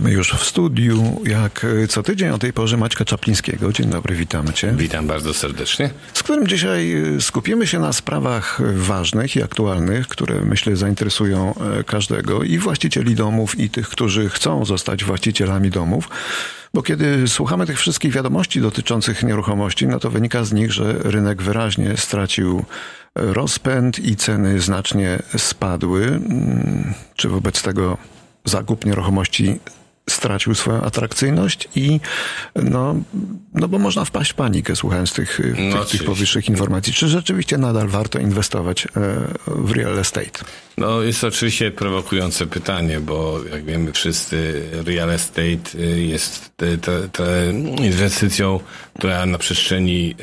Mamy już w studiu, jak co tydzień o tej porze, Maćka Czaplińskiego. Dzień dobry, witamy Cię. Witam bardzo serdecznie. Z którym dzisiaj skupimy się na sprawach ważnych i aktualnych, które myślę zainteresują e, każdego i właścicieli domów, i tych, którzy chcą zostać właścicielami domów. Bo kiedy słuchamy tych wszystkich wiadomości dotyczących nieruchomości, no to wynika z nich, że rynek wyraźnie stracił rozpęd i ceny znacznie spadły. Mm, czy wobec tego zakup nieruchomości stracił swoją atrakcyjność i no, no bo można wpaść w panikę słuchając tych, no tych, tych powyższych informacji. Czy rzeczywiście nadal warto inwestować e, w real estate? No jest oczywiście prowokujące pytanie, bo jak wiemy wszyscy real estate y, jest te, inwestycją, która na przestrzeni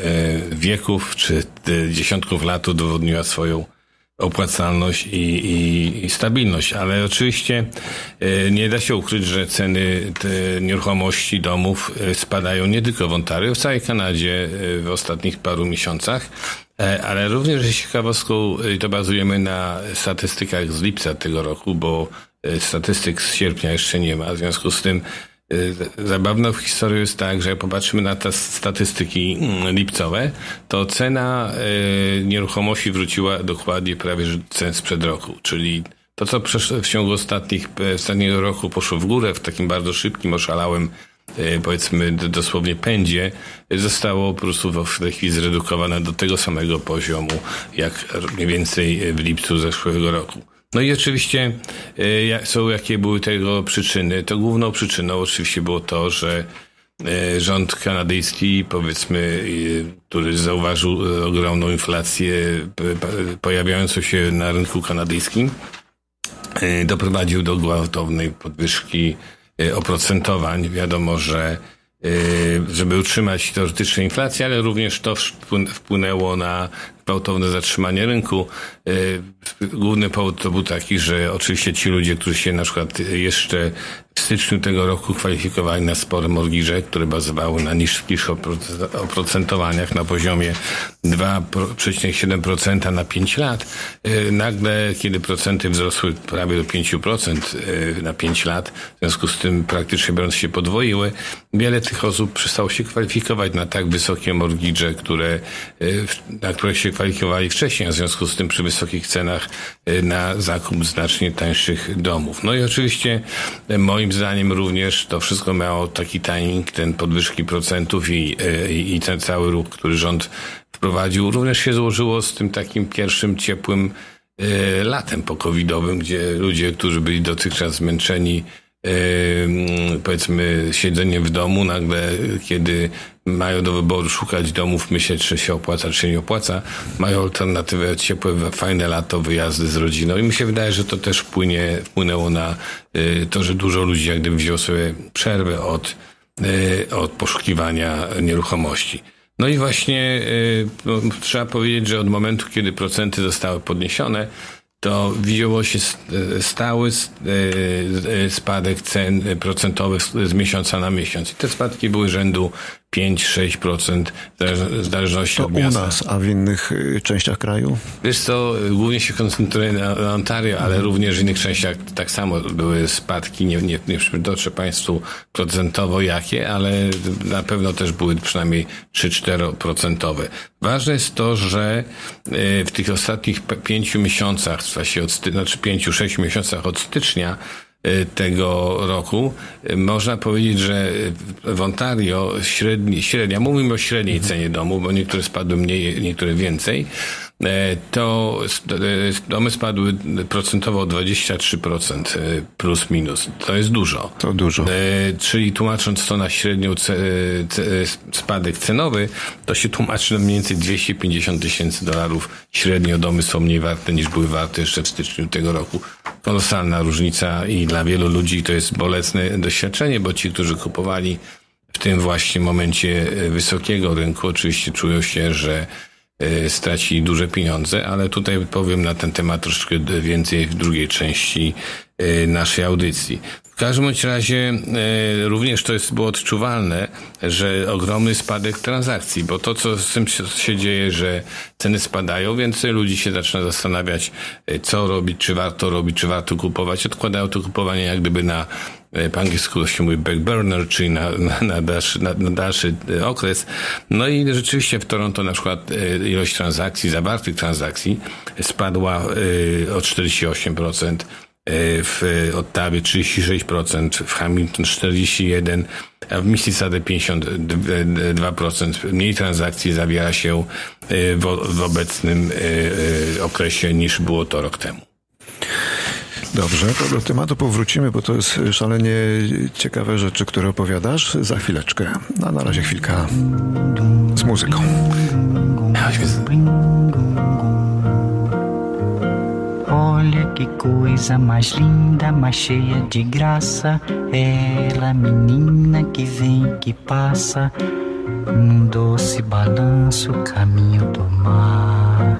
e, wieków czy dziesiątków lat udowodniła swoją opłacalność i, i, i, stabilność, ale oczywiście e, nie da się ukryć, że ceny nieruchomości, domów e, spadają nie tylko w Ontario, w całej Kanadzie e, w ostatnich paru miesiącach, ale również jest ciekawostką, to bazujemy na statystykach z lipca tego roku, bo statystyk z sierpnia jeszcze nie ma, w związku z tym zabawną historią jest tak, że jak popatrzymy na te statystyki mm, lipcowe, to cena y, nieruchomości wróciła dokładnie prawie cen sprzed roku, czyli to, co w ciągu ostatnich, e, ostatniego roku poszło w górę w takim bardzo szybkim, oszalałym, powiedzmy dosłownie pędzie, zostało po prostu w tej chwili zredukowane do tego samego poziomu, jak mniej więcej w lipcu zeszłego roku. No i oczywiście e, są jakie były tego przyczyny. To główną przyczyną oczywiście było to, że e, rząd kanadyjski, powiedzmy, który zauważył ogromną inflację pojawiającą się na rynku kanadyjskim, e, doprowadził do gwałtownej podwyżki oprocentowań. Wiadomo, że żeby utrzymać teoretycznie inflację, ale również to wpłynęło na gwałtowne zatrzymanie rynku. Główny powód to był taki, że oczywiście ci ludzie, którzy się na przykład jeszcze w styczniu tego roku kwalifikowali na spore morgiże, które bazowały na niższych oprocentowaniach na poziomie 2,7% na 5 lat. Y, nagle, kiedy procenty wzrosły prawie do 5% y, na 5 lat, w związku z tym praktycznie biorąc się podwoiły, wiele tych osób przestało się kwalifikować na tak wysokie morgiże, które, y, na które się kwalifikowali wcześniej, a w związku z tym przy wysokich cenach na zakup znacznie tańszych domów. No i oczywiście moim zdaniem również to wszystko miało taki timing, ten podwyżki procentów i, i, i ten cały ruch, który rząd wprowadził, również się złożyło z tym takim pierwszym ciepłym latem pokowidowym, gdzie ludzie, którzy byli dotychczas zmęczeni powiedzmy siedzeniem w domu, nagle kiedy mają do wyboru szukać domów, myśleć, czy się opłaca, czy się nie opłaca, mają alternatywę ciepłe, fajne lato, wyjazdy z rodziną i mi się wydaje, że to też wpłynie, wpłynęło na e, to, że dużo ludzi jak gdyby wzięło sobie przerwę od, od poszukiwania nieruchomości. No i właśnie y, no, trzeba powiedzieć, że od momentu, kiedy procenty zostały podniesione, to widziało się stały y, y, spadek cen procentowych z miesiąca na miesiąc. I te spadki były rzędu 5-6% w zależności to od miasta. u nas, a w innych y, częściach kraju? Wiesz co, głównie się koncentruję na, na Ontario, ale mhm. również w innych częściach tak samo były spadki. Nie, nie, nie przytoczę Państwu procentowo jakie, ale na pewno też były przynajmniej 3-4%. Ważne jest to, że y, w tych ostatnich pięciu miesiącach, w od, znaczy pięciu, sześciu miesiącach od stycznia, tego roku. Y, można powiedzieć, że w Ontario średni, średnia, mówimy o średniej cenie domu, bo niektóre spadły mniej, niektóre więcej, E, to e, domy spadły procentowo o 23% e, plus minus. To jest dużo. To dużo. Czyli tłumacząc to na średnią spadek cenowy, to się tłumaczy na mniej więcej 250 tysięcy dolarów. Średnio domy są mniej warte niż były warte jeszcze w styczniu tego roku. Kolosalna różnica i dla wielu ludzi to jest bolesne doświadczenie, bo ci, którzy kupowali w tym właśnie momencie wysokiego rynku, oczywiście czują się, że E, straci duże pieniądze, ale tutaj powiem na ten temat troszeczkę więcej w drugiej części e, naszej audycji. W każdym bądź razie e, również to jest było odczuwalne, że ogromny spadek transakcji, bo to, co z tym się dzieje, że ceny spadają, więcej ludzi się zaczyna zastanawiać, co robić, czy warto robić, czy warto kupować. Odkładają to kupowanie jak gdyby na po angielsku to się mówi backburner, czyli na, na, na, dalszy, na, na dalszy okres. No i rzeczywiście w Toronto na przykład ilość transakcji, zawartych transakcji spadła o 48%. W Ottawie 36%, w Hamilton 41%, a w Mississauga 52% mniej transakcji zawiera się w obecnym okresie niż było to rok temu. Dobrze, to do tematu powrócimy, bo to jest szalenie ciekawe rzeczy, które opowiadasz za chwileczkę. A na razie chwilka z muzyką. Olha que coisa mais linda, mais cheia de graça. Ela, menina que vem, que passa, num doce balanço, caminho do mar.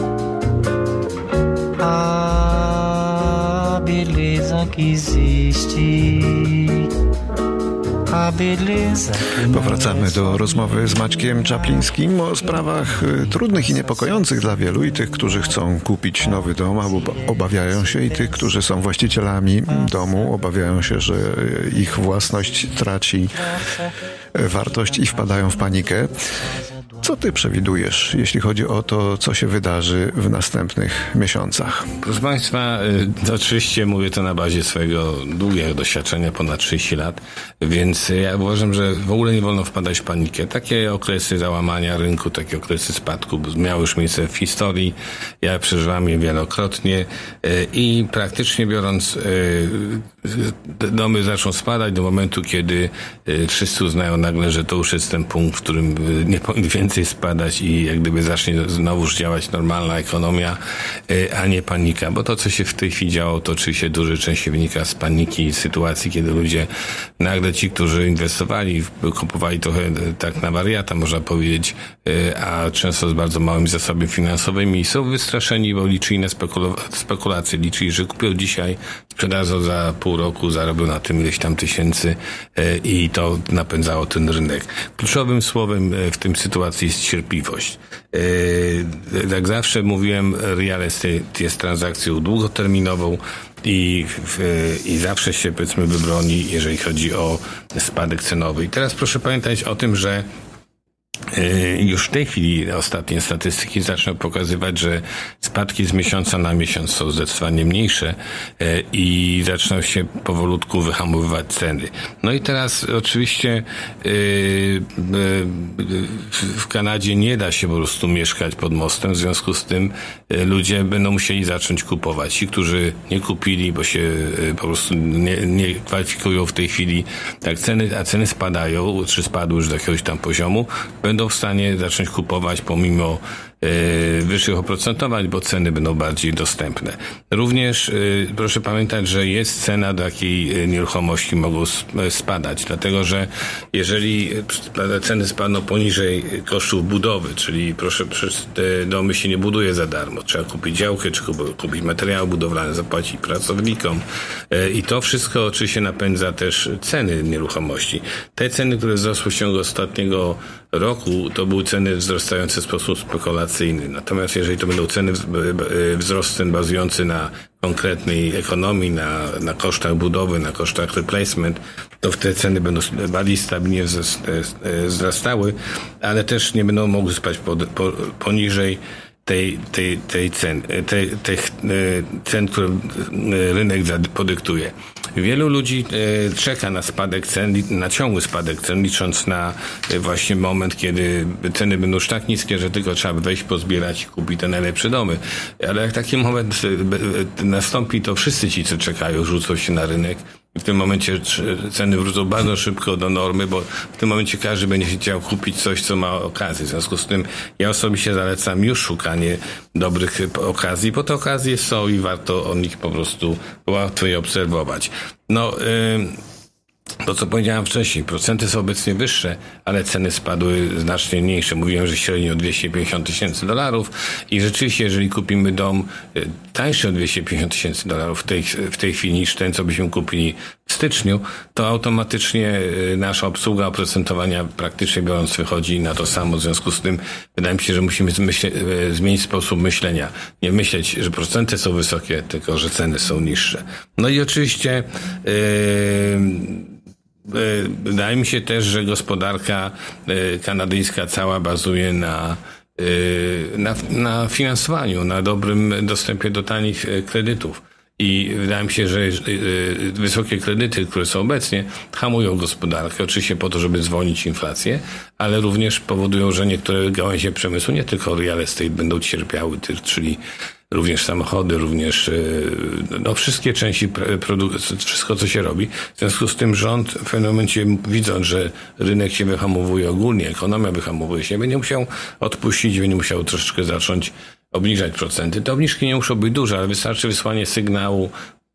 Que existe. Powracamy do rozmowy z Maćkiem Czaplińskim o sprawach y, trudnych i niepokojących dla wielu i tych, którzy chcą kupić nowy dom albo obawiają się i tych, którzy są właścicielami domu, obawiają się, że y, ich własność traci wartość i wpadają w panikę. Co ty przewidujesz, jeśli chodzi o to, co się wydarzy w następnych miesiącach? Proszę Państwa, y, oczywiście mówię to na bazie swojego długiego doświadczenia, ponad 30 lat, więc ja uważam, że w ogóle nie wolno wpadać w panikę. Takie okresy załamania rynku, takie okresy spadku miały już miejsce w historii. Ja przeżywam je wielokrotnie y, i praktycznie biorąc y, domy zaczną spadać do momentu, kiedy wszyscy uznają nagle, że to już jest ten punkt, w którym nie powinien więcej spadać i jak gdyby zacznie znowuż działać normalna ekonomia, a nie panika. Bo to, co się w tej chwili działo, to oczywiście duża część wynika z paniki i sytuacji, kiedy ludzie, nagle ci, którzy inwestowali, kupowali trochę tak na wariata, można powiedzieć, a często z bardzo małymi zasobami finansowymi, są wystraszeni, bo liczyli na spekulacje, liczyli, że kupią dzisiaj, sprzedadzą za pół roku, zarobią na tym ileś tam tysięcy i to napędzało ten rynek. Kluczowym słowem w tym sytuacji jest cierpliwość. Jak zawsze mówiłem, real estate jest transakcją długoterminową i, i zawsze się powiedzmy wybroni, jeżeli chodzi o spadek cenowy. I teraz proszę pamiętać o tym, że już w tej chwili ostatnie statystyki zaczną pokazywać, że spadki z miesiąca na miesiąc są zdecydowanie mniejsze i zaczną się powolutku wyhamowywać ceny. No i teraz oczywiście w Kanadzie nie da się po prostu mieszkać pod mostem, w związku z tym ludzie będą musieli zacząć kupować. Ci, którzy nie kupili, bo się po prostu nie, nie kwalifikują w tej chwili, tak ceny, a ceny spadają, czy spadły już do jakiegoś tam poziomu, będą w stanie zacząć kupować pomimo e, wyższych oprocentowań, bo ceny będą bardziej dostępne. Również e, proszę pamiętać, że jest cena, do jakiej nieruchomości mogą spadać, dlatego że jeżeli ceny spadną poniżej kosztów budowy, czyli proszę, domy się nie buduje za darmo, trzeba kupić działkę, czy kupić materiały budowlane, zapłacić pracownikom e, i to wszystko oczywiście napędza też ceny nieruchomości. Te ceny, które wzrosły w ciągu ostatniego roku, to były ceny wzrastające w sposób spekulacyjny. Natomiast jeżeli to będą ceny, wzrost cen bazujący na konkretnej ekonomii, na, na kosztach budowy, na kosztach replacement, to te ceny będą bardziej stabilnie wzrastały, ale też nie będą mogły spać pod, po, poniżej tej, tej, tej cen, tej, tych cen, które rynek podyktuje. Wielu ludzi czeka na spadek cen, na ciągły spadek cen, licząc na właśnie moment, kiedy ceny będą już tak niskie, że tylko trzeba wejść, pozbierać i kupić te najlepsze domy. Ale jak taki moment nastąpi, to wszyscy ci, co czekają, rzucą się na rynek w tym momencie ceny wrócą bardzo szybko do normy, bo w tym momencie każdy będzie chciał kupić coś, co ma okazję. W związku z tym ja osobiście zalecam już szukanie dobrych okazji, bo te okazje są i warto o nich po prostu łatwiej obserwować. No, yy, to, co powiedziałem wcześniej, procenty są obecnie wyższe, ale ceny spadły znacznie mniejsze. Mówiłem, że średnio 250 tysięcy dolarów i rzeczywiście, jeżeli kupimy dom e, tańszy o 250 tysięcy dolarów w tej, w tej chwili niż ten, co byśmy kupili w styczniu, to automatycznie e, nasza obsługa oprocentowania praktycznie biorąc wychodzi na to samo. W związku z tym wydaje mi się, że musimy e, zmienić sposób myślenia. Nie myśleć, że procenty są wysokie, tylko że ceny są niższe. No i oczywiście yy, wydaje mi się też, że gospodarka e, kanadyjska cała bazuje na, e, na, na finansowaniu, na dobrym dostępie do tanich kredytów. I wydaje mi się, że wysokie kredyty, które są obecnie, hamują gospodarkę, oczywiście po to, żeby zwolnić inflację, ale również powodują, że niektóre gałęzie przemysłu, nie tylko real estate, będą cierpiały, czyli również samochody, również e, no, wszystkie części produkcji, wszystko co się robi. W związku z tym rząd w pewnym momencie widząc, że rynek się wyhamowuje ogólnie, ekonomia wyhamowuje się, będzie musiał odpuścić, będzie musiał troszeczkę zacząć obniżać procenty. Te obniżki nie muszą być duże, ale wystarczy wysłanie sygnału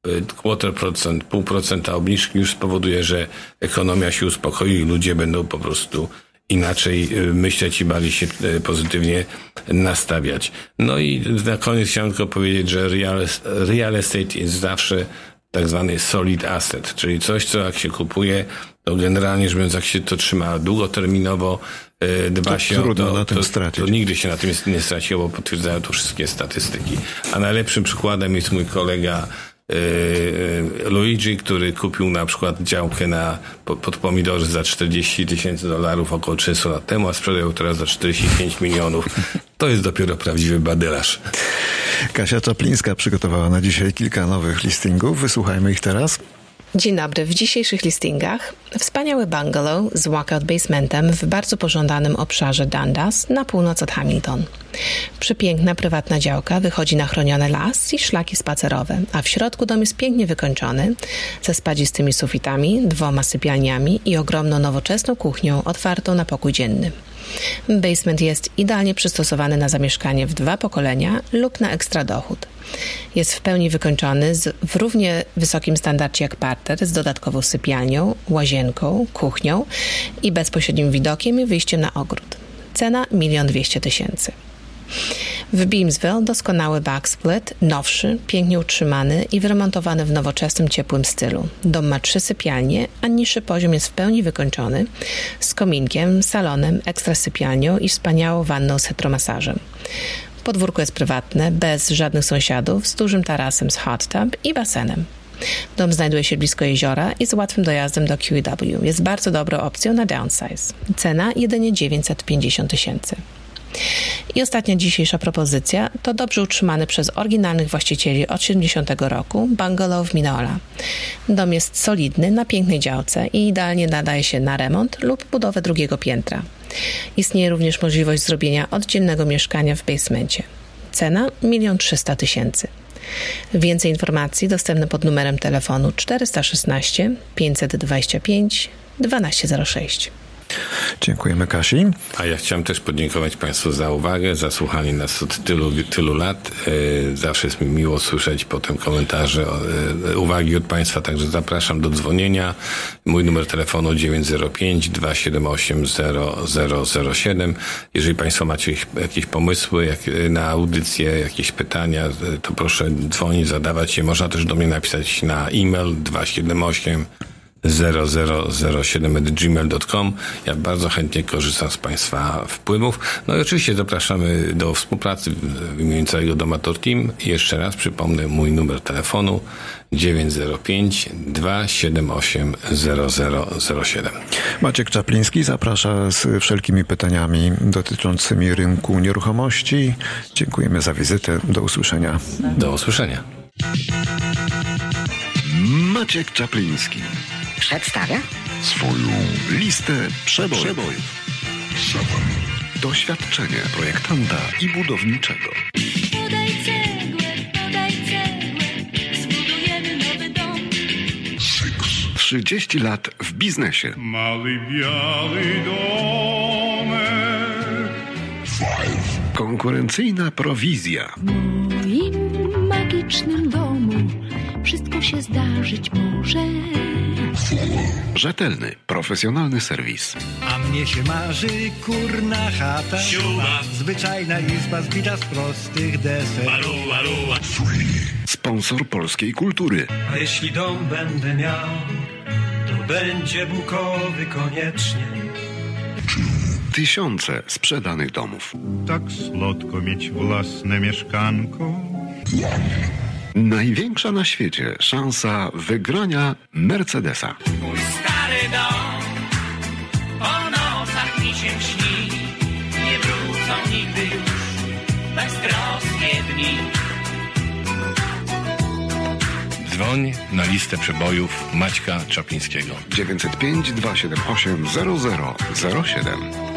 e, quarter procent, pół procenta obniżki już spowoduje, że ekonomia się uspokoi i ludzie będą po prostu inaczej y, myśleć i bardziej się y, pozytywnie nastawiać. No i na koniec chciałem tylko powiedzieć, że real, real estate jest zawsze tak zwany solid asset, czyli coś, co jak się kupuje, to generalnie rzecz biorąc, jak się to trzyma długoterminowo, y, dba to się o to, na tym to, stracić. to nigdy się na tym nie straciło, bo potwierdzają to wszystkie statystyki. A najlepszym przykładem jest mój kolega Luigi, który kupił na przykład działkę na, pod pomidory za 40 tysięcy dolarów około 300 lat temu, a sprzedał teraz za 45 milionów. To jest dopiero prawdziwy badylarz. Kasia Czaplińska przygotowała na dzisiaj kilka nowych listingów. Wysłuchajmy ich teraz. Dzień dobry. W dzisiejszych listingach wspaniały bungalow z walkout basementem w bardzo pożądanym obszarze Dundas na północ od Hamilton. Przepiękna prywatna działka wychodzi na chroniony las i szlaki spacerowe, a w środku dom jest pięknie wykończony, ze spadzistymi sufitami, dwoma sypialniami i ogromną nowoczesną kuchnią otwartą na pokój dzienny. Basement jest idealnie przystosowany na zamieszkanie w dwa pokolenia lub na ekstra dochód. Jest w pełni wykończony z, w równie wysokim standardzie jak parter z dodatkową sypialnią, łazienką, kuchnią i bezpośrednim widokiem i wyjściem na ogród. Cena 1 200 tysięcy. W Beamsville doskonały backsplit, nowszy, pięknie utrzymany i wyremontowany w nowoczesnym, ciepłym stylu. Dom ma trzy sypialnie, a niższy poziom jest w pełni wykończony, z kominkiem, salonem, ekstra sypialnią i wspaniałą wanną z heteromasażem. Podwórko jest prywatne, bez żadnych sąsiadów, z dużym tarasem z hot tub i basenem. Dom znajduje się blisko jeziora i z łatwym dojazdem do QEW. Jest bardzo dobrą opcją na downsize. Cena jedynie 950 tysięcy. I ostatnia dzisiejsza propozycja to dobrze utrzymany przez oryginalnych właścicieli od 70 roku bungalow w Minola. Dom jest solidny, na pięknej działce i idealnie nadaje się na remont lub budowę drugiego piętra. Istnieje również możliwość zrobienia oddzielnego mieszkania w basemencie. Cena 1 300 tysięcy. Więcej informacji dostępne pod numerem telefonu 416 525 1206. Dziękujemy Kasi. A ja chciałem też podziękować Państwu za uwagę, za słuchanie nas od tylu, tylu lat. E, zawsze jest mi miło słyszeć potem komentarze, e, uwagi od Państwa, także zapraszam do dzwonienia. Mój numer telefonu 905 278 0007. Jeżeli Państwo macie jakieś pomysły jak, na audycję, jakieś pytania, to proszę dzwonić, zadawać je. Można też do mnie napisać na e-mail 278 0007.gmail.com. Ja bardzo chętnie korzystam z Państwa wpływów. No i oczywiście zapraszamy do współpracy w imieniu całego Domator Team. I jeszcze raz przypomnę mój numer telefonu 905 278 0007. Maciek Czapliński zaprasza z wszelkimi pytaniami dotyczącymi rynku nieruchomości. Dziękujemy za wizytę. Do usłyszenia. Do usłyszenia. Maciek Czapliński przedstawia swoją listę przebojów. przebojów. Doświadczenie projektanta i budowniczego. Podaj cegłę, podaj cegłę, zbudujemy nowy dom. Six. 30 lat w biznesie. Mały biały domek. Konkurencyjna prowizja. W moim magicznym domu wszystko się zdarzyć może. Rzetelny, profesjonalny serwis. A mnie się marzy kurna chata Zwyczajna izba zbita z prostych desek Sponsor polskiej kultury. A jeśli dom będę miał, to będzie bukowy koniecznie. Tysiące sprzedanych domów. Tak słodko mieć własne mieszkanko. Największa na świecie szansa wygrania Mercedesa. Mój stary dom po nocach mi się śni. Nie wrócą nigdy już beztroskie dni. Dzwoń na listę przebojów Maćka Czaplińskiego. 905 278 0007